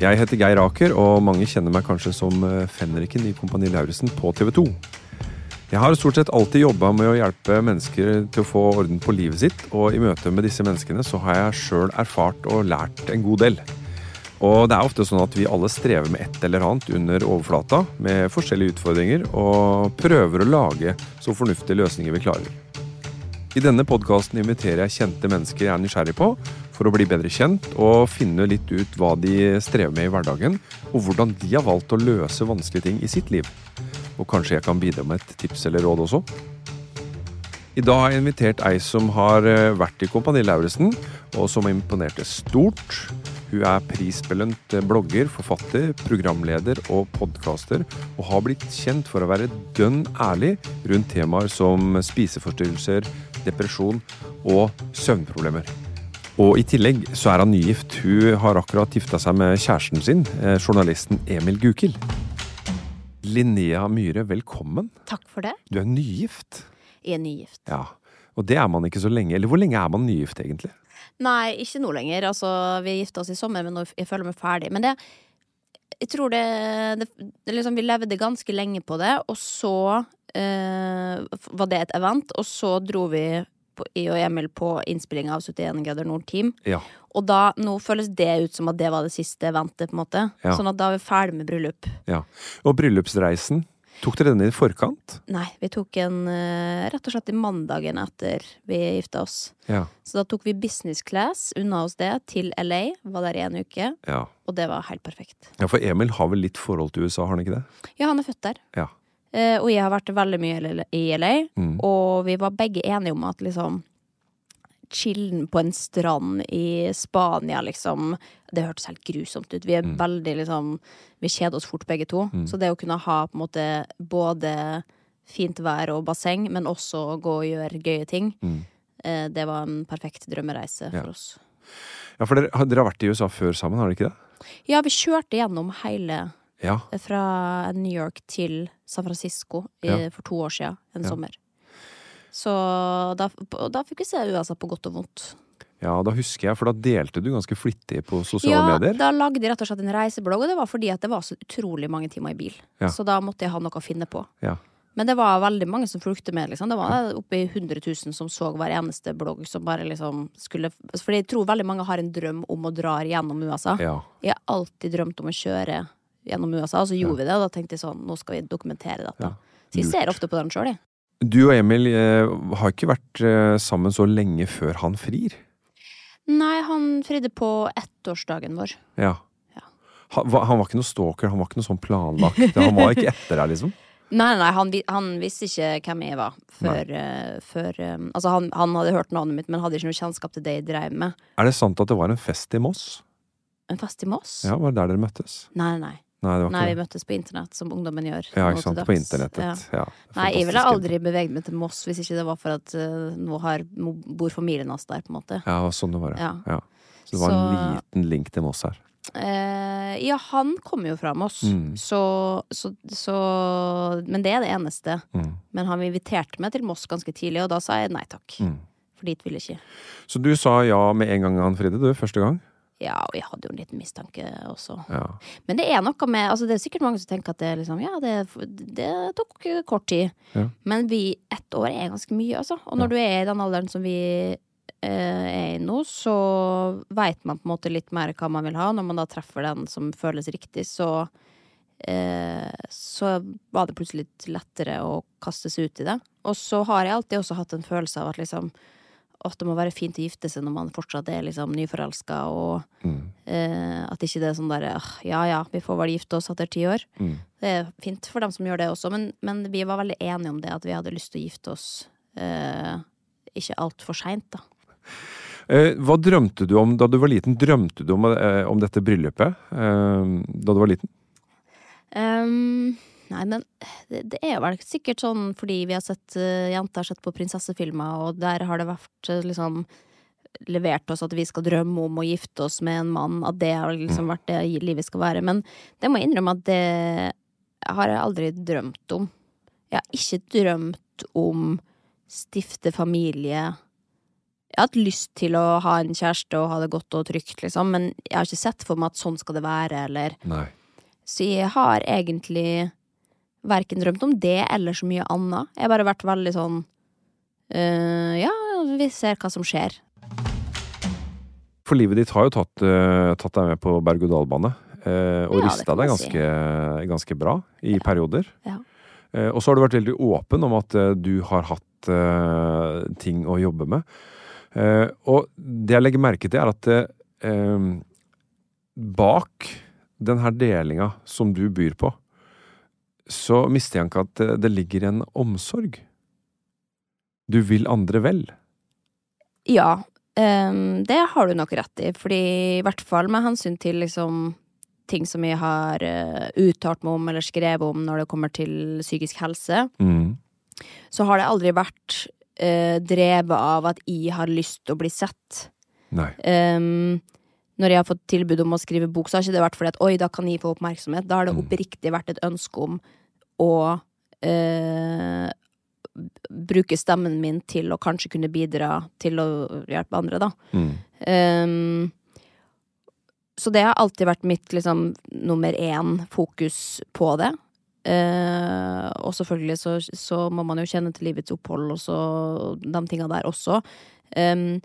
Jeg heter Geir Aker, og mange kjenner meg kanskje som eh, fenriken i Kompani Lauritzen på TV 2. Jeg har stort sett alltid jobba med å hjelpe mennesker til å få orden på livet sitt, og i møte med disse menneskene så har jeg sjøl erfart og lært en god del. Og det er ofte sånn at vi alle strever med et eller annet under overflata, med forskjellige utfordringer, og prøver å lage så fornuftige løsninger vi klarer. I denne podkasten inviterer jeg kjente mennesker jeg er nysgjerrig på, for å bli bedre kjent og finne litt ut hva de strever med i hverdagen, og hvordan de har valgt å løse vanskelige ting i sitt liv. Og kanskje jeg kan bidra med et tips eller råd også? I dag har jeg invitert ei som har eh, vært i Kompani Lauritzen, og som imponerte stort. Hun er prisbelønt blogger, forfatter, programleder og podkaster, og har blitt kjent for å være dønn ærlig rundt temaer som spiseforstyrrelser, depresjon og søvnproblemer. Og i tillegg så er han nygift. Hun har akkurat gifta seg med kjæresten sin, eh, journalisten Emil Gukild. Linnea Myhre, velkommen. Takk for det. Du er nygift. Jeg er nygift. Ja. Og det er man ikke så lenge. Eller hvor lenge er man nygift, egentlig? Nei, ikke nå lenger. Altså, vi gifta oss i sommer, men jeg føler meg ferdig. Men det Jeg tror det, det, det liksom, Vi levde ganske lenge på det, og så øh, var det et event, og så dro vi på, jeg og Emil på innspilling av 71 grader nord-team. Ja. Og da, nå føles det ut som at det var det siste eventet, på en måte. Ja. Sånn at da er vi ferdig med bryllup. ja. Og bryllupsreisen, tok dere den i forkant? Nei, vi tok en eh, rett og slett i mandagen etter vi gifta oss. Ja. Så da tok vi business class unna oss det til LA, var der i en uke, Ja. og det var helt perfekt. ja, for Emil har vel litt forhold til USA, har han ikke det? Ja, han er født der. Ja. Eh, og jeg har vært veldig mye i LA- Mm. og vi var begge enige om at liksom Chillen på en strand i Spania, liksom Det hørtes helt grusomt ut. Vi er Mm. veldig liksom Vi kjeder oss fort, begge to. Mm. Så det å kunne ha på en måte både fint vær og basseng, men også gå og gjøre gøye ting, Mm. eh, det var en perfekt drømmereise Ja. for oss. Ja, for dere, dere har vært i USA før sammen, har dere ikke det? Ja, vi kjørte gjennom hele Ja. fra New York til San Francisco i, Ja. for to år siden, en Ja. sommer. Så da, da fikk vi se USA på godt og vondt. Ja, da husker jeg, for da delte du ganske flittig på sosiale Ja, medier. da lagde jeg rett og slett en reiseblogg, og det var fordi at det var så utrolig mange timer i bil. Ja. Så da måtte jeg ha noe å finne på. Ja. Men det var veldig mange som fulgte med. Liksom. Det var oppi 100 000 som så hver eneste blogg som bare liksom skulle Fordi jeg tror veldig mange har en drøm om å dra gjennom USA. Ja. Jeg har alltid drømt om å kjøre gjennom USA, og så gjorde vi det, og da tenkte jeg sånn, nå skal vi dokumentere dette. Så jeg ser ofte på den sjøl, jeg. Du og Emil eh, har ikke vært eh, sammen så lenge før han frir. Nei, han fridde på ettårsdagen vår. Ja. Ja. Han, var- han var ikke noe stalker, han var ikke noe sånn planlagt. Han var ikke etter deg, liksom. Nei, nei, han, han visste ikke hvem jeg var før, uh, før um, Altså, han, han hadde hørt navnet mitt, men hadde ikke noe kjennskap til det jeg drev med. Er det sant at det var en fest i Moss? En fest i Moss? Ja, Var det der dere møttes? Nei, nei. Nei, det var Nei, vi møttes på internett, som ungdommen gjør. Ja, ikke sant. På internettet. Ja. Ja. Nei, jeg ville aldri beveget meg til Moss hvis ikke det var for at uh, nå har, bor familien hans der, på en måte. Ja, sånn det var, ja. Ja. Så det var en liten link til Moss her. Uh, ja, han kommer jo fra Moss, Mm. så, så, så Men det er det eneste. Mm. Men han inviterte meg til Moss ganske tidlig, og da sa jeg nei takk. Mm. For dit ville jeg ikke. Så du sa ja med en gang, Ann Fride, du, første gang? Ja, og jeg hadde jo en liten mistanke også. Ja. Men det er noe med altså Det er sikkert mange som tenker at det, liksom, ja, det, det tok kort tid. Ja. Men vi, ett år er ganske mye, altså. Og når du er i den alderen som vi eh, er i nå, så veit man på en måte litt mer hva man vil ha. Når man da treffer den som føles riktig, så eh, Så var det plutselig litt lettere å kaste seg ut i det. Og så har jeg alltid også hatt en følelse av at liksom at det må være fint å gifte seg når man fortsatt er liksom nyforelska, og Mm. eh, at ikke det er sånn derre «Ah, ja ja, vi får vel gifte oss etter ti år. Mm. Det er fint for dem som gjør det også, men, men vi var veldig enige om det, at vi hadde lyst til å gifte oss eh, ikke altfor seint, da. Eh, hva drømte du om da du var liten? Drømte du om, eh, om dette bryllupet eh, da du var liten? Ehm, nei, men det, det er vel sikkert sånn fordi vi har sett uh, jenter har sett på prinsessefilmer, og der har det vært uh, liksom levert oss at vi skal drømme om å gifte oss med en mann, at det har liksom vært det livet skal være. Men det må jeg innrømme at det har jeg aldri drømt om. Jeg har ikke drømt om stifte familie. Jeg har hatt lyst til å ha en kjæreste og ha det godt og trygt, liksom, men jeg har ikke sett for meg at sånn skal det være, eller Nei. så jeg har egentlig verken drømt om det eller så mye annet. Jeg har bare vært veldig sånn øh, Ja, vi ser hva som skjer. For livet ditt har jo tatt, uh, tatt deg med på berg-og-dal-bane. Uh, og Ja, rista deg ganske, si. ganske, bra i perioder. Ja. Uh, og så har du vært veldig åpen om at du har hatt ting å jobbe med. Og det jeg legger merke til, er at bak den her delinga som du byr på, så mistenker jeg at det, det ligger en omsorg. Du vil andre vel. Ja, um, det har du nok rett i, fordi i hvert fall med hensyn til liksom ting som jeg har uh, uttalt meg om eller skrevet om når det kommer til psykisk helse, Mm. så har det aldri vært uh, drevet av at jeg har lyst til å bli sett. Nei. Um, når jeg har fått tilbud om å skrive bok, så har ikke det vært fordi at oi, da kan jeg få oppmerksomhet. Da har det Mm. oppriktig vært et ønske om å eh, bruke stemmen min til å kanskje kunne bidra til å hjelpe andre, da. Mm. Um, så det har alltid vært mitt liksom nummer én fokus på det. Uh, og selvfølgelig så, så må man jo kjenne til livets opphold og så de tinga der også. Um,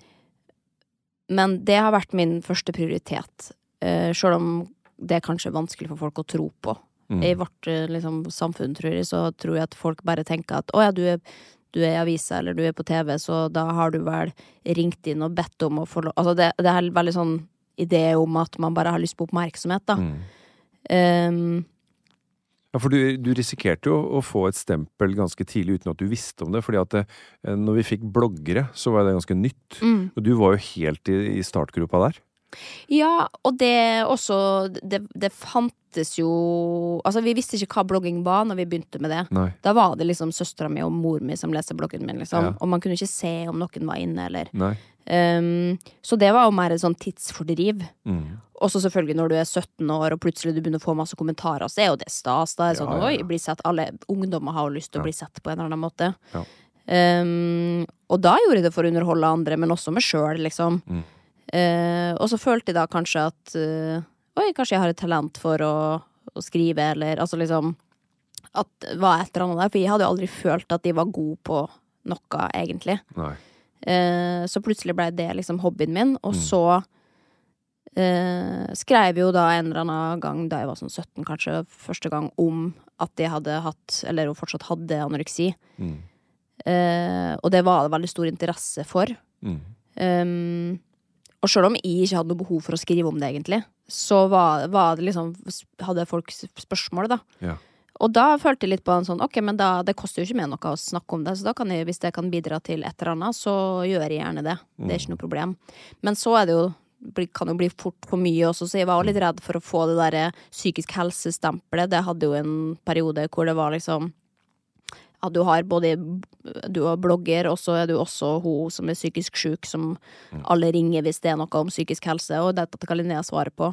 men det har vært min første prioritet. Uh, Sjøl om det er kanskje vanskelig for folk å tro på. Mm. I vårt eh, liksom, samfunn, tror jeg, så tror jeg at folk bare tenker at å ja, du er, du er i avisa eller du er på TV, så da har du vel ringt inn og bedt om å få lov Altså det, det er veldig sånn idé om at man bare har lyst på oppmerksomhet, da. Mm. Um, Ja, for du, du risikerte jo å få et stempel ganske tidlig uten at du visste om det. fordi at det, eh, når vi fikk bloggere, så var det ganske nytt. mm. Og du var jo helt i, i startgropa der. Ja, og det også det, det fantes jo Altså, vi visste ikke hva blogging var når vi begynte med det. Nei. Da var det liksom søstera mi og mor mi som leste bloggen min, liksom. Ja. Og man kunne ikke se om noen var inne, eller. Ehm, Så det var jo mer et sånn tidsfordriv. Mm. Også selvfølgelig når du er 17 år og plutselig du begynner å få masse kommentarer, så er jo det stas. Da er Ja, sånn, ja, ja. sett. Alle ungdommer har jo lyst til å bli sett på en eller annen måte. Ja. Ehm, og da gjorde jeg det for å underholde andre, men også meg sjøl, liksom. Mm. Eh, og så følte jeg da kanskje at eh, Oi, kanskje jeg har et talent for å, å skrive, eller altså liksom At det var et eller annet der. For jeg hadde jo aldri følt at de var gode på noe, egentlig. Eh, så plutselig ble det liksom hobbyen min, og Mm. så eh, skrev jo da en eller annen gang da jeg var sånn 17, kanskje, første gang om at jeg hadde hatt, eller hun fortsatt hadde, anoreksi. Mm. Eh, og det var det veldig stor interesse for. Mm. Um, og sjøl om jeg ikke hadde noe behov for å skrive om det, egentlig, så var, var det liksom Hadde folk spørsmål, da. Ja. Og da følte jeg litt på en sånn Ok, men da, det koster jo ikke meg noe å snakke om det, så da kan jeg, hvis det kan bidra til et eller annet, så gjør jeg gjerne det. Det er ikke noe problem. Men så er det jo kan jo bli fort for mye også, så jeg var litt redd for å få det derre psykisk helsestempelet. Det hadde jo en periode hvor det var liksom ja, du har både Du er blogger, og så er du også hun som er psykisk syk, som alle ringer hvis det er noe om psykisk helse, og dette kan Linnea svare på.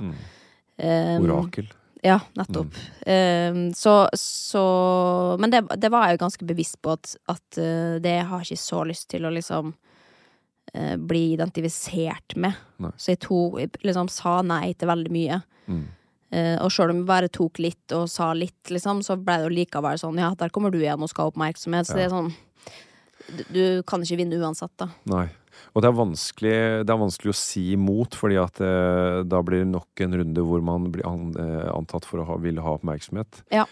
Um, Orakel. ja, nettopp. Um, så, så Men det, det var jeg jo ganske bevisst på at, at uh, det har ikke så lyst til å liksom uh, bli identifisert med. Nei. Så jeg tok, jeg liksom sa nei til veldig mye. Mm. Uh, og sjøl om vi bare tok litt og sa litt, liksom, så ble det jo likevel sånn ja, der kommer du igjen og skal ha oppmerksomhet. Så det er sånn du, du kan ikke vinne uansett, da. Nei. Og det er vanskelig, det er vanskelig å si imot, fordi at eh, da blir det nok en runde hvor man blir an, eh, antatt for å ha, ville ha oppmerksomhet. Ja.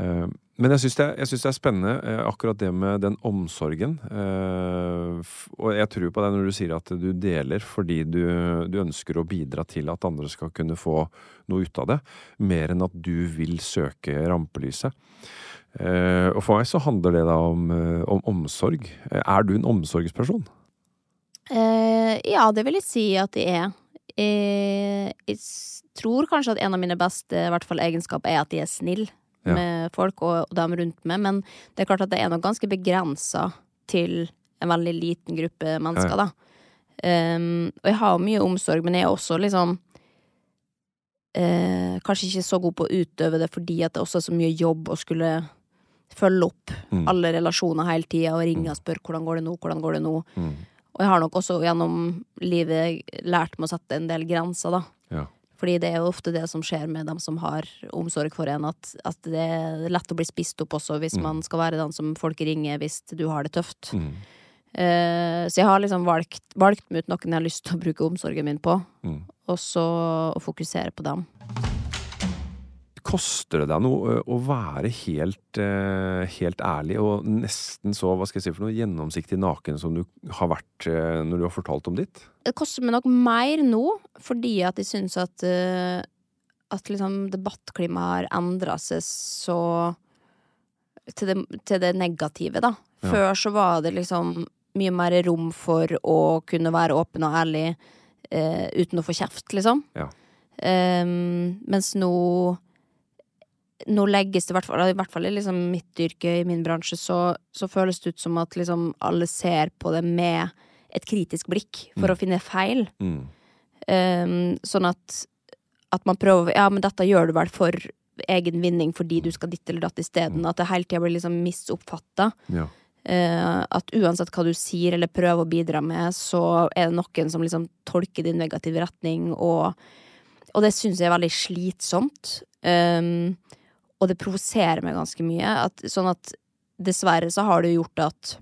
Eh, men jeg syns det, det er spennende, eh, akkurat det med den omsorgen. Eh, og jeg tror på det når du sier at du deler fordi du, du ønsker å bidra til at andre skal kunne få noe ut av det, mer enn at du vil søke rampelyset. Eh, og for meg så handler det da om, om omsorg. Er du en omsorgsperson? Ja, det vil jeg si at jeg er. Jeg, jeg tror kanskje at en av mine beste fall, egenskaper er at jeg er snill Ja. med folk og, og dem rundt meg, men det er klart at det er nok ganske begrensa til en veldig liten gruppe mennesker, Ja, da. Um, og jeg har mye omsorg, men jeg er også liksom uh, Kanskje ikke så god på å utøve det fordi at det også er så mye jobb å skulle følge opp Mm. alle relasjoner hele tida og ringe og spørre hvordan går det nå, hvordan går det nå. Mm. Og jeg har nok også gjennom livet lært meg å sette en del grenser, da. Ja. Fordi det er jo ofte det som skjer med dem som har omsorg for en, at, at det er lett å bli spist opp også hvis man skal være den som folk ringer hvis du har det tøft. Mm. Uh, så jeg har liksom valgt, valgt meg ut noen jeg har lyst til å bruke omsorgen min på, Mm. og så å fokusere på dem. Koster det deg noe å være helt, helt ærlig og nesten så hva skal jeg si for noe, gjennomsiktig naken som du har vært når du har fortalt om ditt? Det koster meg nok mer nå, fordi at jeg syns at At liksom debattklimaet har endra seg så til det, til det negative, da. Ja. Før så var det liksom mye mer rom for å kunne være åpen og ærlig eh, uten å få kjeft, liksom. Ja. Um, mens nå nå legges det i hvert fall, i hvert fall liksom mitt yrke, i min bransje, så, så føles det ut som at liksom alle ser på det med et kritisk blikk for å finne feil. Mm. Um, sånn at, at man prøver Ja, men dette gjør du vel for egen vinning fordi du skal ditt eller datt isteden. At det hele tida blir liksom misoppfatta. Ja. Uh, at uansett hva du sier eller prøver å bidra med, så er det noen som liksom tolker det i negativ retning, og, og det syns jeg er veldig slitsomt. Um, og det provoserer meg ganske mye. At, sånn at dessverre så har det gjort at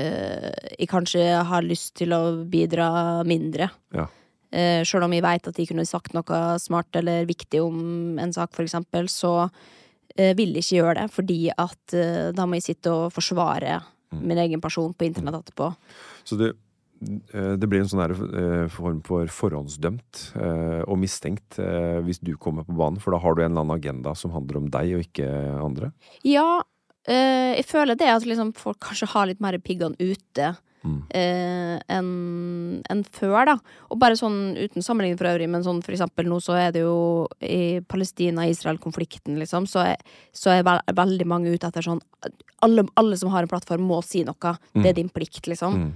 øh, jeg kanskje har lyst til å bidra mindre. Ja. Uh, Sjøl om jeg veit at de kunne sagt noe smart eller viktig om en sak, for eksempel, så uh, vil jeg ikke gjøre det, fordi at uh, da må jeg sitte og forsvare min egen person på internett etterpå. Så det, eh, det blir en sånn eh, form for forhåndsdømt eh, og mistenkt eh, hvis du kommer på banen, for da har du en eller annen agenda som handler om deg og ikke andre? Ja, eh, jeg føler det at liksom folk kanskje har litt mer piggene ute Mm. eh, enn før, da. Og bare sånn uten sammenligning for øvrig, men sånn for eksempel nå så er det jo i Palestina-Israel-konflikten, liksom, så er, så er veldig mange ute etter sånn alle, alle som har en plattform, må si noe. Det er din plikt, liksom. Mm.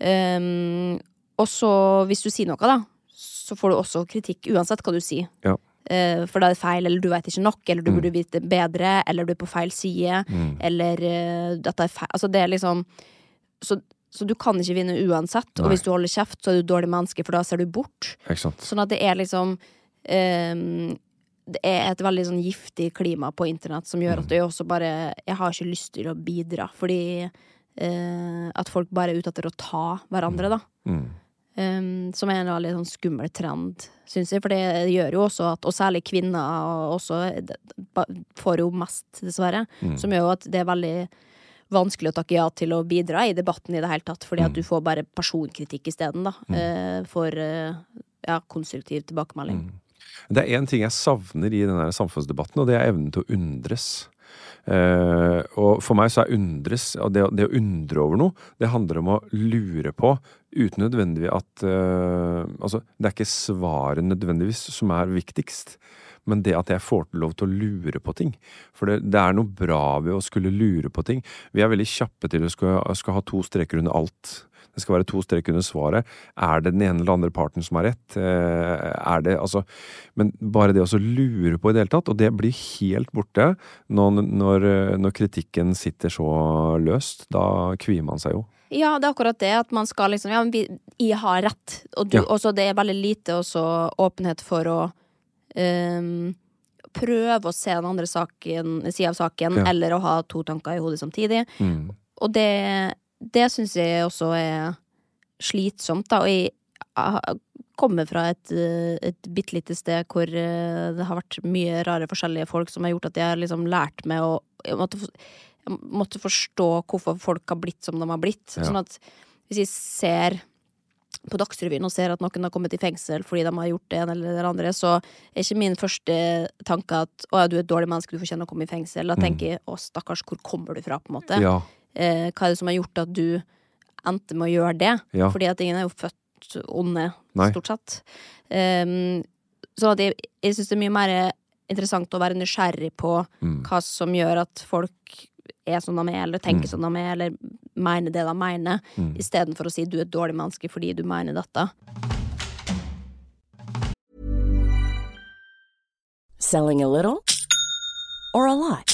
Um, og så, hvis du sier noe, da, så får du også kritikk uansett hva du sier. Ja. Uh, for da er det feil, eller du veit ikke nok, eller du Mm. burde vite bedre, eller du er på feil side, Mm. eller uh, dette er feil Altså, det er liksom Så, så du kan ikke vinne uansett, og hvis du holder kjeft, så er du dårlig menneske, for da ser du bort. Sånn at det er liksom um, Det er et veldig sånn giftig klima på internett som gjør at jeg også bare Jeg har ikke lyst til å bidra, fordi eh, at folk bare er ute etter å ta hverandre, da. Mm. Um, som er en veldig sånn skummel trend, syns jeg. For det gjør jo også at Og særlig kvinner også får jo mest, dessverre. Mm. Som gjør jo at det er veldig vanskelig å takke ja til å bidra i debatten i det hele tatt. Fordi Mm. at du får bare personkritikk isteden, da. eh, for eh, ja, konstruktiv tilbakemelding. Mm. Det er én ting jeg savner i denne samfunnsdebatten, og det er evnen til å undres. Eh, og for meg så er undres, det, det å undre over noe, det handler om å lure på, uten nødvendigvis at eh, Altså, det er ikke svaret nødvendigvis som er viktigst. Men det at jeg får til lov til å lure på ting. For det, det er noe bra ved å skulle lure på ting. Vi er veldig kjappe til å skal, skal ha to streker under alt. Det skal være to strek under svaret. Er det den ene eller andre parten som har rett? Eh, er det altså Men bare det å lure på i det hele tatt, og det blir helt borte når, når, når kritikken sitter så løst. Da kvier man seg jo. Ja, det er akkurat det. At man skal liksom Ja, men vi, jeg har rett. Og du, Ja. også det er veldig lite også åpenhet for å um, prøve å se den andre saken, sida av saken, Ja. eller å ha to tanker i hodet samtidig. Mm. Og det, det syns jeg også er slitsomt, da. Og jeg ah, kommer fra et, eh, et bitte lite sted hvor eh, det har vært mye rare forskjellige folk som har gjort at jeg har liksom lært meg å jeg måtte, jeg måtte forstå hvorfor folk har blitt som de har blitt. Ja. Sånn at hvis jeg ser på Dagsrevyen og ser at noen har kommet i fengsel fordi de har gjort det ene eller det andre, så er ikke min første tanke at 'å ja, du er et dårlig menneske, du fortjener å komme i fengsel'. Da tenker jeg 'å stakkars, hvor kommer du fra', på en måte Ja. Eh, hva er det som har gjort at du endte med å gjøre det? Ja. Fordi at ingen er jo født onde, Nei. stort sett. Um, så at jeg, jeg syns det er mye mer interessant å være nysgjerrig på Mm. hva som gjør at folk er som de er, eller tenker som de er, eller mener det de mener, Mm. istedenfor å si du er et dårlig menneske fordi du mener dette. Selling a little or a lot?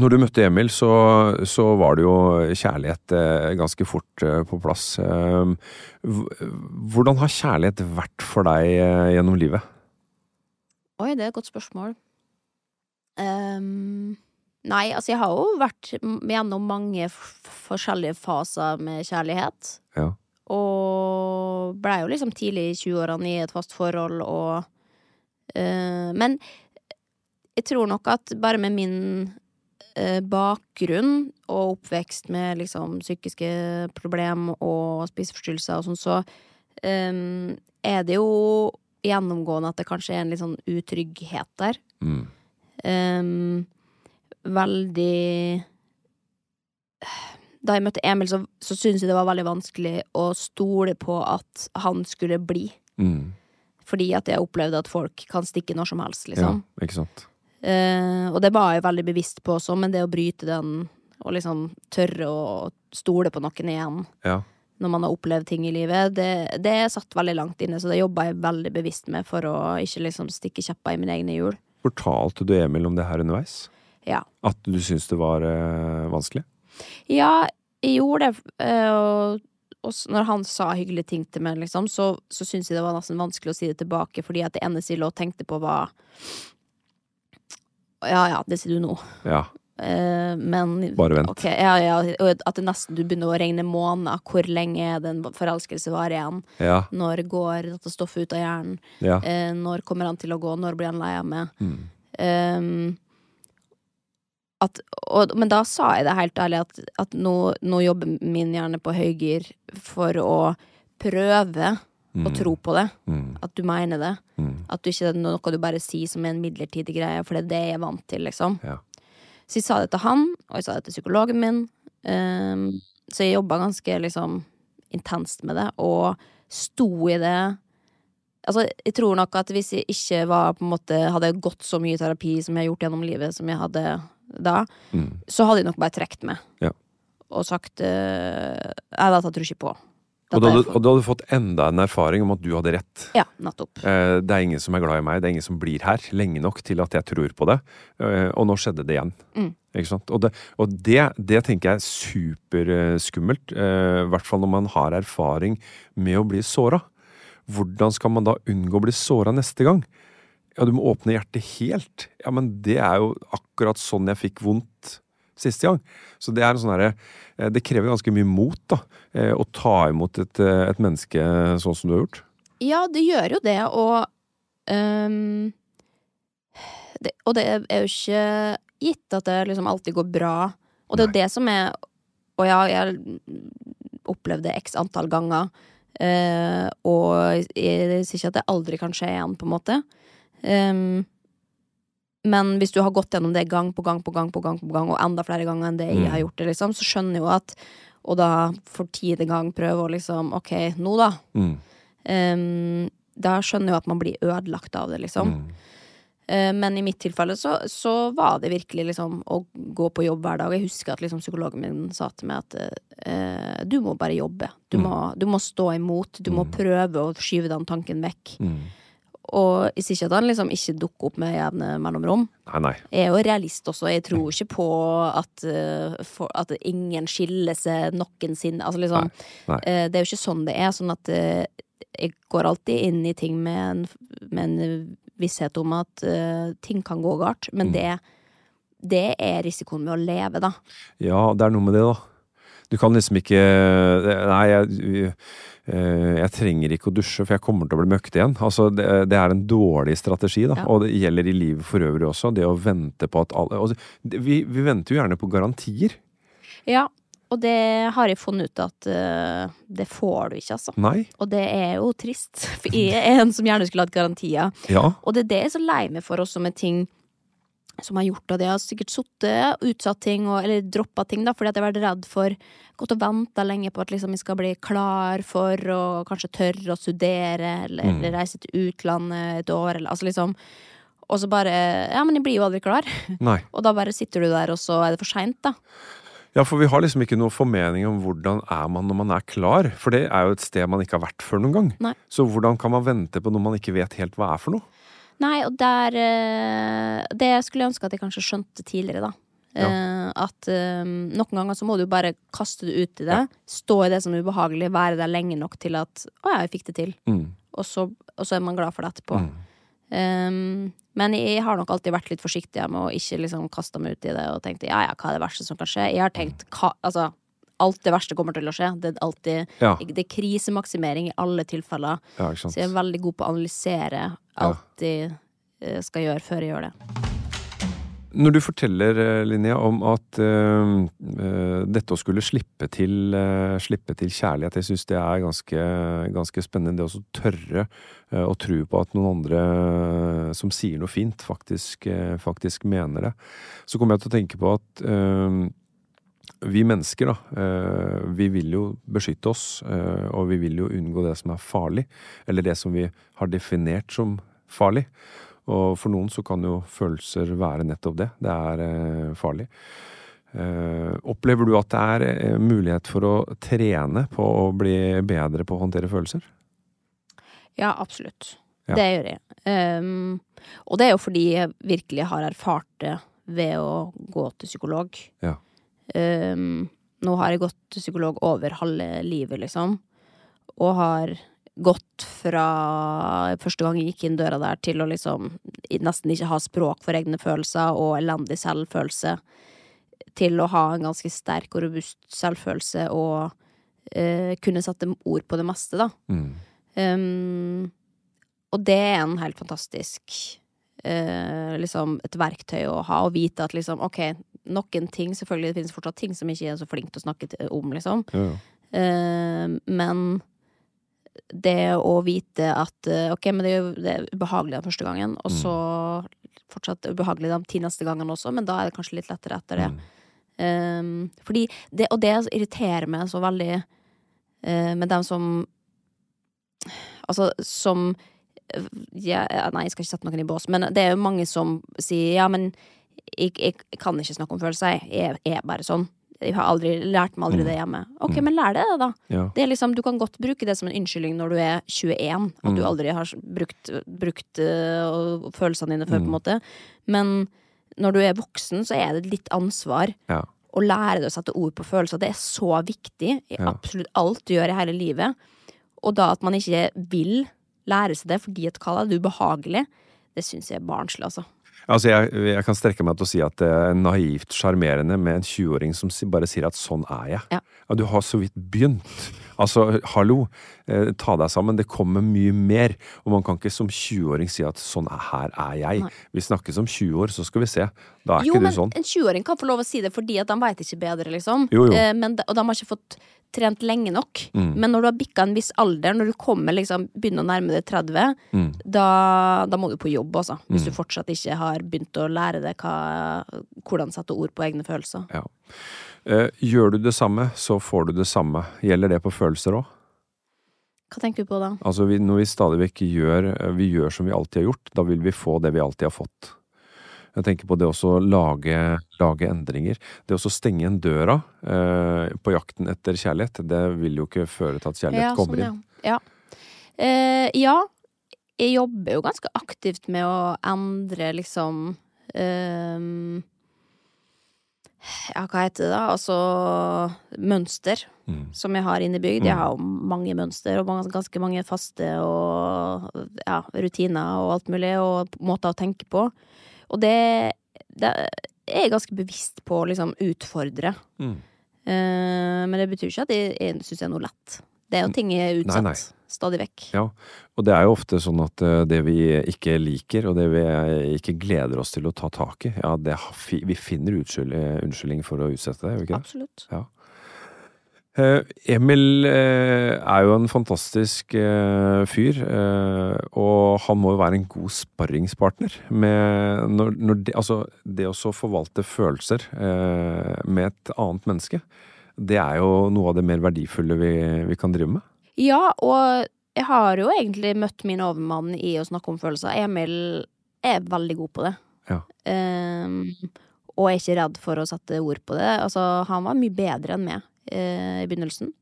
Når du møtte Emil, så, så var det jo kjærlighet eh, ganske fort eh, på plass. Eh, hvordan har kjærlighet vært for deg gjennom livet? Oi, det er et godt spørsmål. Um, nei, altså jeg har jo vært gjennom mange forskjellige faser med kjærlighet. Ja. Og blei jo liksom tidlig i 20-årene i et fast forhold og uh, Men jeg tror nok at bare med min bakgrunn og oppvekst med liksom psykiske problemer og spiseforstyrrelser og sånn, så eh, er det jo gjennomgående at det kanskje er en litt sånn utrygghet der. Mm. Ehm, veldig Da jeg møtte Emil, så, så syntes jeg det var veldig vanskelig å stole på at han skulle bli. Mm. Fordi at jeg opplevde at folk kan stikke når som helst, liksom. Ja, ikke sant. Eh, og det var jeg veldig bevisst på også, men det å bryte den og liksom tørre å stole på noen igjen Ja. når man har opplevd ting i livet, det, det satt veldig langt inne, så det jobba jeg veldig bevisst med for å ikke liksom stikke kjepper i mine egne hjul. Fortalte du Emil om det her underveis? Ja. At du syntes det var eh, vanskelig? Ja, jeg gjorde det, og, og når han sa hyggelige ting til meg, liksom, så, så syntes jeg det var nesten vanskelig å si det tilbake, fordi at det eneste jeg lå og tenkte på, var Ja ja, det sier du nå. Ja. Eh, men Bare vent. Okay, ja, ja, og at det nesten du begynner å regne måneder. Hvor lenge er det en forelskelse varer igjen? Ja. Når går dette stoffet ut av hjernen? Eh, når kommer han til å gå? Når blir han lei av meg? Mm. Um, at, og, men da sa jeg det helt ærlig at, at nå, nå jobber min hjerne på høygir for å prøve å tro på det. Mm. At du mener det. Mm. At du ikke det er noe du bare sier som er en midlertidig greie, for det er det jeg er vant til, liksom. Ja. Så jeg sa det til han, og jeg sa det til psykologen min. Um, så jeg jobba ganske liksom intenst med det, og sto i det. Altså, jeg tror nok at hvis jeg ikke var måte hadde gått så mye terapi som jeg har gjort gjennom livet, som jeg hadde da, Mm. så hadde jeg nok bare trukket meg. Ja. Og sagt uh, Nei, dette tror jeg ikke på. Og da, du, hadde, og du hadde fått enda en erfaring om at du hadde rett. Ja, nettopp. Eh, Det er ingen som er glad i meg, det er ingen som blir her lenge nok til at jeg tror på det. Eh, Og nå skjedde det igjen. Mm. Ikke sant? Og, det, og det, det tenker jeg er superskummelt. eh, I hvert fall når man har erfaring med å bli såra. Hvordan skal man da unngå å bli såra neste gang? Ja, du må åpne hjertet helt. Ja, men det er jo akkurat sånn jeg fikk vondt siste gang. Så det er en sånn herre eh, Det krever ganske mye mot, da. eh, Å ta imot et, eh, et menneske sånn som du har gjort. Ja, det gjør jo det, og um, det, Og det er jo ikke gitt at det liksom alltid går bra. Og det er jo det som er Og ja, jeg opplevde x antall ganger. Uh, og jeg sier ikke at det aldri kan skje igjen, på en måte. Ehm, men hvis du har gått gjennom det gang på gang på gang, på gang, på gang og enda flere ganger enn det jeg Mm. har gjort det, liksom, så skjønner jeg jo at Og da for tiende gang prøve å liksom Ok, nå da. Mm. Um, da skjønner jeg jo at man blir ødelagt av det, liksom. Mm. Eh, men i mitt tilfelle så, så var det virkelig liksom å gå på jobb hver dag. Jeg husker at liksom psykologen min sa til meg at eh, du må bare jobbe. Du, Mm. må, du må stå imot. Du må prøve å skyve den tanken vekk. Mm. Og jeg sier ikke at han liksom ikke dukker opp med jevne mellomrom. Nei, nei. Jeg er jo realist også. Jeg tror ikke på at, eh, for, at ingen skiller seg noensinne. Altså liksom, Nei. eh, det er jo ikke sånn det er. Sånn at eh, jeg går alltid inn i ting med en, med en visshet om at ting kan gå galt. Men Mm. det, det er risikoen med å leve, da. Ja, det er noe med det, da. Du kan liksom ikke Nei, jeg, jeg trenger ikke å dusje, for jeg kommer til å bli møkkete igjen. Altså, det, det er en dårlig strategi, da. Ja. Og det gjelder i livet for øvrig også. Det å vente på at alle altså, vi, vi venter jo gjerne på garantier. Ja, og det har jeg funnet ut at uh, det får du ikke, altså. Nei. Og det er jo trist, for jeg er en som gjerne skulle hatt garantier. Ja. Og det er det jeg er så lei meg for også med ting som har gjort at jeg har sikkert sittet utsatt ting, og, eller droppa ting, da, fordi at jeg har vært redd for Gått og venta lenge på at liksom jeg skal bli klar for å kanskje tørre å studere, eller, Mm. eller reise til utlandet et år, eller altså liksom Og så bare Ja, men jeg blir jo aldri klar. Nei. Og da bare sitter du der, og så er det for seint, da. Ja, for vi har liksom ikke noe formening om hvordan er man når man er klar. For det er jo et sted man ikke har vært før noen gang. Nei. Så hvordan kan man vente på noe man ikke vet helt hva er for noe? Nei, og der eh, Det skulle jeg ønske at jeg kanskje skjønte tidligere, da. Eh, at eh, noen ganger så må du bare kaste det ut i det. Stå i det som er ubehagelig, være der lenge nok til at 'Å ja, jeg fikk det til'. Mm. Og så, og så er man glad for det etterpå. Mm. Um, men jeg har nok alltid vært litt forsiktig med å ikke liksom kaste meg ut i det og tenkte ja ja, hva er det verste som kan skje? Jeg har tenkt hva, altså alt det verste kommer til å skje. Det er alltid Ja. Det er krisemaksimering i alle tilfeller. Ja. Så jeg er veldig god på å analysere alt jeg eh, skal gjøre, før jeg gjør det. Når du forteller, eh, Linnea, om at eh, dette å skulle slippe til, uh, slippe til kjærlighet, jeg syns det er ganske, ganske spennende. Det å tørre uh, å tro på at noen andre som sier noe fint, faktisk, faktisk mener det. Så kommer jeg til å tenke på at vi mennesker, da, eh, vi vil jo beskytte oss, eh, og vi vil jo unngå det som er farlig, eller det som vi har definert som farlig. Og for noen så kan jo følelser være nettopp det. Det er eh, farlig. Opplever du at det er mulighet for å trene på å bli bedre på å håndtere følelser? Ja, absolutt. Ja. Det gjør jeg. Um, og det er jo fordi jeg virkelig har erfart det ved å gå til psykolog. Ja. Um, nå har jeg gått til psykolog over halve livet, liksom. Og har gått fra første gang jeg gikk inn døra der, til å liksom nesten ikke ha språk for egne følelser og elendig selvfølelse, til å ha en ganske sterk og robust selvfølelse og uh, kunne sette ord på det meste, da. Mm. Um, og det er en helt fantastisk uh, liksom et verktøy å ha, og vite at liksom, ok, noen ting Selvfølgelig det finnes fortsatt ting som ikke er så flink til å snakke om, liksom. Ja, ja. Eh, men det å vite at eh, ok, men det er jo det er ubehagelig den første gangen, og så fortsatt ubehagelig de ti neste gangene også, men da er det kanskje litt lettere etter det. Eh, fordi det, Og det irriterer meg så veldig med dem som Altså, som ja, Nei, jeg skal ikke sette noen i bås, men det er jo mange som sier ja, men jeg, jeg kan ikke snakke om følelser, jeg er bare sånn. Jeg har aldri lært meg aldri det hjemme. Ok, men lær det, da. Ja. Det er liksom, du kan godt bruke det som en unnskyldning når du er 21, at du aldri har brukt, brukt uh, følelsene dine før, på en måte. Men når du er voksen, så er det litt ansvar Ja. å lære deg å sette ord på følelser. Det er så viktig i Ja. absolutt alt du gjør i hele livet. Og da at man ikke vil lære seg det fordi at hva er ubehagelig, det syns jeg er barnslig, altså. Altså, jeg, jeg kan strekke meg til å si at det er naivt sjarmerende med en 20-åring som bare sier at sånn er jeg. Ja. du har så vidt begynt. Altså, hallo, eh, ta deg sammen. Det kommer mye mer. Og man kan ikke som 20-åring si at sånn er, her er jeg. Nei. Vi snakkes om 20 år, så skal vi se. Da er Jo, ikke men du sånn. en 20-åring kan få lov å si det fordi at de veit ikke bedre, liksom. Jo, jo. Eh, men de, og de har ikke fått trent lenge nok. Mm. Men når du har bikka en viss alder, når du kommer liksom, begynner å nærme deg 30, Mm. da, da må du på jobb, altså. Hvis du fortsatt ikke har begynt å lære deg hva, hvordan sette ord på egne følelser. Ja. Eh, gjør du det samme, så får du det samme. Gjelder det på følelser òg? Hva tenker du på da? Altså, vi, når vi stadig vekk gjør, eh, vi gjør som vi alltid har gjort, da vil vi få det vi alltid har fått. Jeg tenker på det å lage, lage endringer. Det å stenge en døra eh, på jakten etter kjærlighet, det vil jo ikke føre til at kjærlighet kommer inn. Ja. Ja. Eh, ja. Jeg jobber jo ganske aktivt med å endre liksom ehm, Ja, hva heter det da? Altså mønster Mm. som jeg har innebygd. Jeg har jo mange mønster og mange, ganske mange faste og ja, rutiner og alt mulig, og måter å tenke på. Og det, det er jeg ganske bevisst på å liksom utfordre. Mm. Eh, men det betyr ikke at jeg, jeg syns det er noe lett. Det er jo ting er utsatt Nei, nei. stadig vekk. Ja, og det er jo ofte sånn at eh, det vi ikke liker, og det vi ikke gleder oss til å ta tak i, ja, det, vi finner utskyld, unnskyldning for å utsette det, gjør vi ikke det? Absolutt. Ja. Eh, Emil eh, er jo en fantastisk eh, fyr, eh, og han må jo være en god sparringspartner. Med, når, når det, altså, det å så forvalte følelser eh, med et annet menneske, det er jo noe av det mer verdifulle vi, vi kan drive med. Ja, og jeg har jo egentlig møtt min overmann i å snakke om følelser. Emil er veldig god på det. Ja. Um, og er ikke redd for å sette ord på det. Altså, han var mye bedre enn meg uh, i begynnelsen.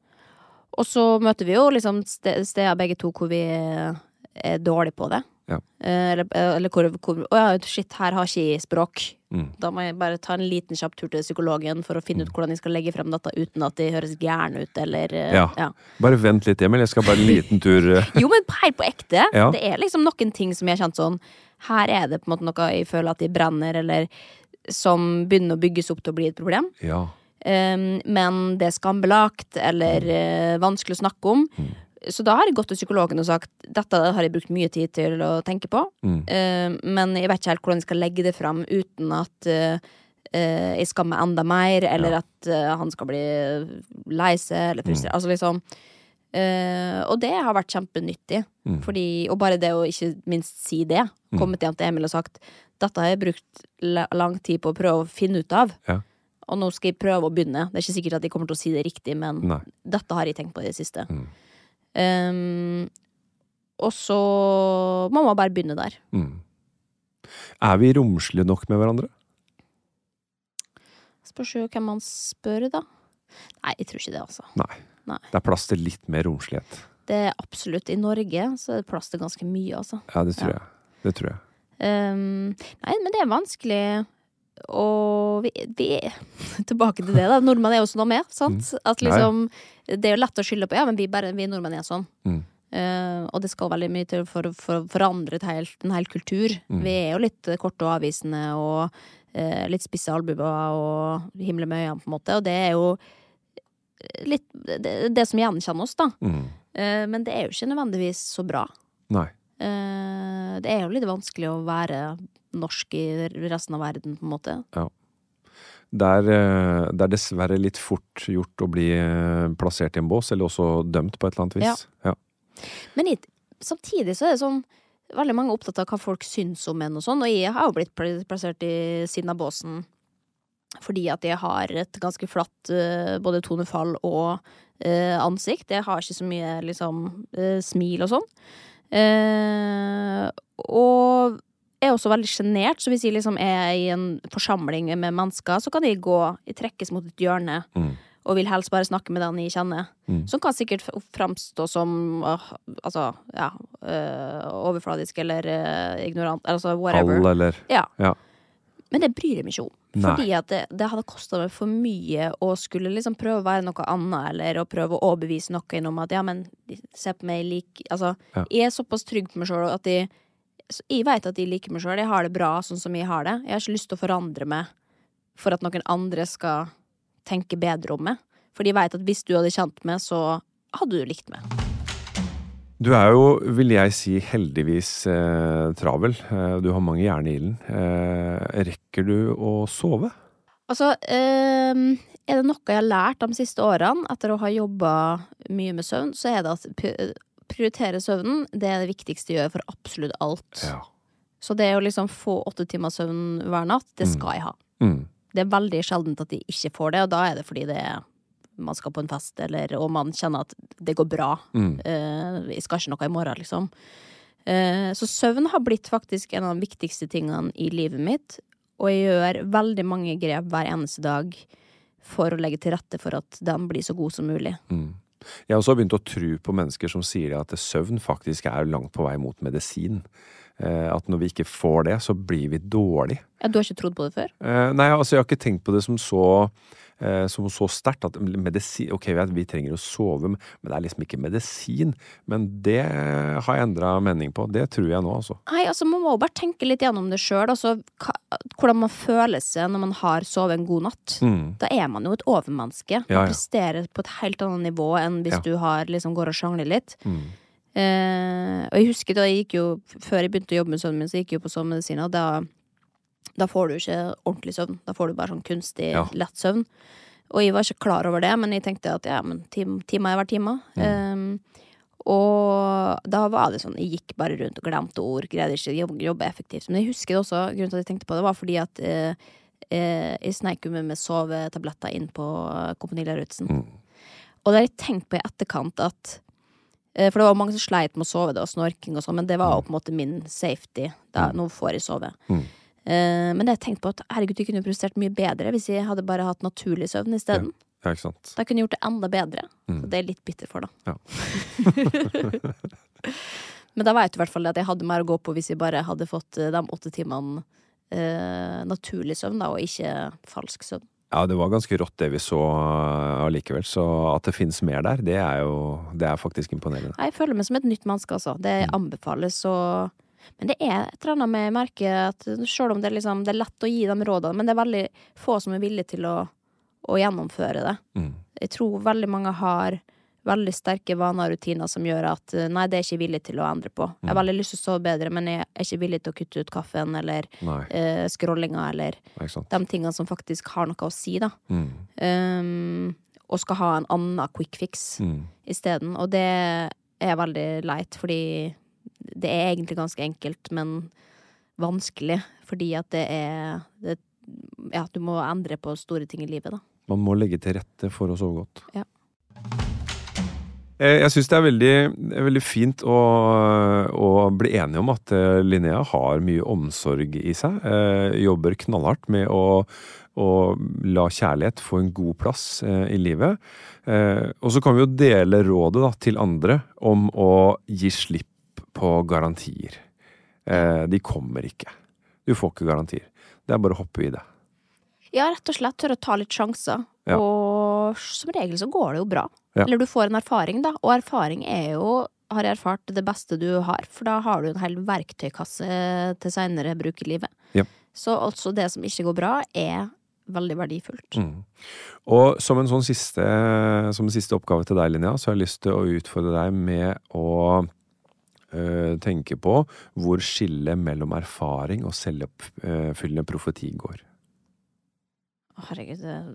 Og så møter vi jo liksom ste- steder begge to hvor vi er dårlige på det. Ja. Uh, eller, eller hvor, hvor Å ja, shit, her har ikke jeg språk. Mm. Da må jeg bare ta en liten kjapp tur til psykologen for å finne ut hvordan jeg skal legge frem dette uten at de høres gærne ut, eller eh, Ja. ja. Bare vent litt, Emil. Jeg skal bare en liten tur eh. Jo, men helt på ekte. Ja. Det er liksom noen ting som jeg har kjent sånn Her er det på en måte noe jeg føler at de brenner, eller som begynner å bygges opp til å bli et problem. Ja. Um, men det er skambelagt eller uh, vanskelig å snakke om. Så da har jeg gått til psykologen og sagt dette har jeg brukt mye tid til å tenke på, Mm. uh, men jeg vet ikke helt hvordan jeg skal legge det fram uten at uh, uh, jeg skammer enda mer, eller at eh, han skal bli lei seg eller frustrert. Altså liksom Og det har vært kjempenyttig. Mm. Fordi, og bare det å ikke minst si det. Kommet hjem til Emil og sagt dette har jeg brukt lang tid på å prøve å finne ut av. Ja. Og nå skal jeg prøve å begynne. Det er ikke sikkert at jeg kommer til å si det riktig, men Nei. dette har jeg tenkt på i det siste. Mm. Um, og så må man bare begynne der. Mm. Er vi romslige nok med hverandre? Spørs jo hvem man spør, da. Nei, jeg tror ikke det, altså. Nei. Nei. Det er plass til litt mer romslighet. Det er absolutt I Norge så er det plass til ganske mye, altså. Ja, det tror Ja. jeg. Det tror jeg. Um, nei, men det er vanskelig og vi, vi Tilbake til det, da. Nordmenn er jo sånn er, sant? At Mm. Ja. liksom Det er jo lett å skylde på Ja, men vi, bare, vi nordmenn er sånn. Mm. Uh, og det skal veldig mye til for å for, forandre helt, en hel kultur. Vi er jo litt korte og avvisende og uh, litt spisse albuer og himle med øynene, på en måte. Og det er jo litt det, det som gjenkjenner oss, da. Mm. Uh, men det er jo ikke nødvendigvis så bra. Nei. Eh, det er jo litt vanskelig å være norsk i resten av verden, på en måte. Det er, eh, det er dessverre litt fort gjort å bli eh, plassert i en bås, eller også dømt på et eller annet vis. Ja. Men i, samtidig så er det sånn Veldig mange er opptatt av hva folk syns om en og sånn, og jeg har jo blitt plassert i siden av båsen fordi at jeg har et ganske flatt både tonefall og ansikt. Jeg har ikke så mye liksom smil og sånn. Eh, og er også veldig sjenert, så hvis jeg liksom er i en forsamling med mennesker, så kan jeg gå, jeg trekkes mot et hjørne Mm. og vil helst bare snakke med den jeg kjenner. Mm. Som kan sikkert framstå som uh, altså, ja, uh, overfladisk eller uh, ignorant, altså whatever. All, eller Ja. Ja. Men det bryr jeg meg ikke om. Nei. Fordi at det, det hadde kosta meg for mye å skulle liksom prøve å være noe annet, eller å prøve å overbevise noen om at ja, men se på meg lik Altså, Ja. jeg er såpass trygg på meg sjøl at jeg Jeg vet at jeg liker meg sjøl. Jeg har det bra sånn som jeg har det. Jeg har ikke lyst til å forandre meg for at noen andre skal tenke bedre om meg. Fordi jeg vet at hvis du hadde kjent meg, så hadde du likt meg. Du er jo, vil jeg si, heldigvis eh, travel. Eh, du har mange jern i ilden. Eh, rekker du å sove? Altså, eh, er det noe jeg har lært de siste årene, etter å ha jobba mye med søvn, så er det at prioritere søvnen, det er det viktigste jeg gjør for absolutt alt. Ja. Så det å liksom få åtte timer søvn hver natt, det skal jeg ha. Mm. Det er veldig sjeldent at de ikke får det, og da er det fordi det er man skal på en fest, eller, og man kjenner at det går bra. Mm. Eh, jeg skal ikke noe i morgen, liksom. Eh, så søvn har blitt faktisk en av de viktigste tingene i livet mitt. Og jeg gjør veldig mange grep hver eneste dag for å legge til rette for at den blir så god som mulig. Mm. Jeg har også begynt å tro på mennesker som sier at søvn faktisk er langt på vei mot medisin. Eh, at når vi ikke får det, så blir vi dårlig. Ja, du har ikke trodd på det før? Nei, altså jeg har ikke tenkt på det som så som så sterkt at medisin Ok, vi, trenger å sove, men det er liksom ikke medisin. Men det har jeg endra mening på. Det tror jeg nå, altså. Nei, altså Man må bare tenke litt gjennom det sjøl. Altså, hvordan man føler seg når man har sovet en god natt. Mm. Da er man jo et overmenneske. Man Ja, ja. presterer på et helt annet nivå enn hvis Ja. du har, liksom, går og sjangler litt. Mm. Eh, og jeg husker da jeg gikk jo Før jeg begynte å jobbe med sønnen min, så gikk jeg jo på sovemedisiner. og Da, da får du ikke ordentlig søvn. Da får du bare sånn kunstig, Ja. lett søvn. Og jeg var ikke klar over det, men jeg tenkte at ja, men time, er hver time. Mm. Um, og da var det sånn, jeg gikk bare rundt og glemte ord, greide ikke å jobbe, effektivt. Men jeg husker det også, grunnen til at jeg tenkte på det, var fordi at eh, eh, jeg sneik med, med sovetabletter inn på eh, Kompani Lauritzen. Mm. Og det har jeg tenkt på i etterkant at eh, For det var mange som sleit med å sove, det var snorking og sånn, men det var jo på en måte min safety. Da, nå får jeg sove. Mm. Eh, men jeg tenkt på at herregud, de kunne prestert mye bedre hvis jeg hadde bare hatt naturlig søvn isteden. Ja, ikke sant. Da kunne jeg gjort det enda bedre. Mm. Så det er jeg litt bitter for, da. Ja. men da vet du i hvert fall at jeg hadde mer å gå på hvis jeg bare hadde fått eh, de åtte timene eh, naturlig søvn, da, og ikke falsk søvn. Ja, det var ganske rått det vi så uh, allikevel. Så at det fins mer der, det er jo det er faktisk imponerende. Jeg føler meg som et nytt menneske, altså. Det Mm. anbefales å Men det er et eller annet med merket at selv om det liksom, det er lett å gi de rådene, men det er veldig få som er villige til å, å gjennomføre det. Mm. Jeg tror veldig mange har veldig sterke vaner og rutiner som gjør at eh, nei, det er jeg ikke villig til å endre på. Jeg har veldig lyst til å sove bedre, men jeg er ikke villig til å kutte ut kaffen eller eh, scrollinga eller de tingene som faktisk har noe å si, da. Mm. Um, og skal ha en annen quick fix Mm. isteden. Og det er veldig leit, fordi det er egentlig ganske enkelt, men vanskelig. Fordi at det er det, Ja, du må endre på store ting i livet, da. Man må legge til rette for å sove godt. Ja. Eh, Jeg syns det er veldig, veldig fint å, å bli enige om at eh, Linnea har mye omsorg i seg. eh, Jobber knallhardt med å, å la kjærlighet få en god plass i livet. Eh, Og så kan vi jo dele rådet da, til andre om å gi slipp på garantier. Eh, De kommer ikke. Du får ikke garantier. Det er bare å hoppe i det. Ja, rett og slett tørre å ta litt sjanser. Ja. Og som regel så går det jo bra. Ja. Eller du får en erfaring, da. Og erfaring er jo har jeg erfart, det beste du har. For da har du en hel verktøykasse til seinere bruk i livet. Ja. Så altså det som ikke går bra, er veldig verdifullt. Mm. Og som en sånn siste, som en siste oppgave til deg, Linnea, så har jeg lyst til å utfordre deg med å tenke på hvor skillet mellom erfaring og selvoppfyllende profeti går. Herregud, det er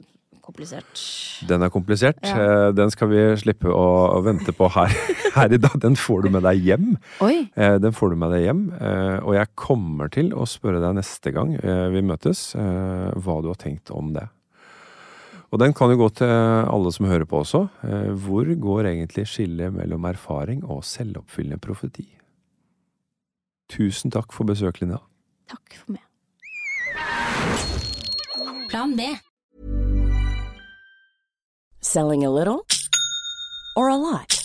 komplisert. Den er komplisert. Ja. Eh, Den skal vi slippe å, vente på her, her i dag. Den får du med deg hjem. Oi! Eh, Den får du med deg hjem, eh, og jeg kommer til å spørre deg neste gang eh, vi møtes, eh, hva du har tenkt om det. Og den kan jo gå til alle som hører på også. Eh, Hvor går egentlig skillet mellom erfaring og selvoppfyllende profeti? Tusen takk for besøk, Linnea. Takk for meg. Plan B. Selling a little or a lot?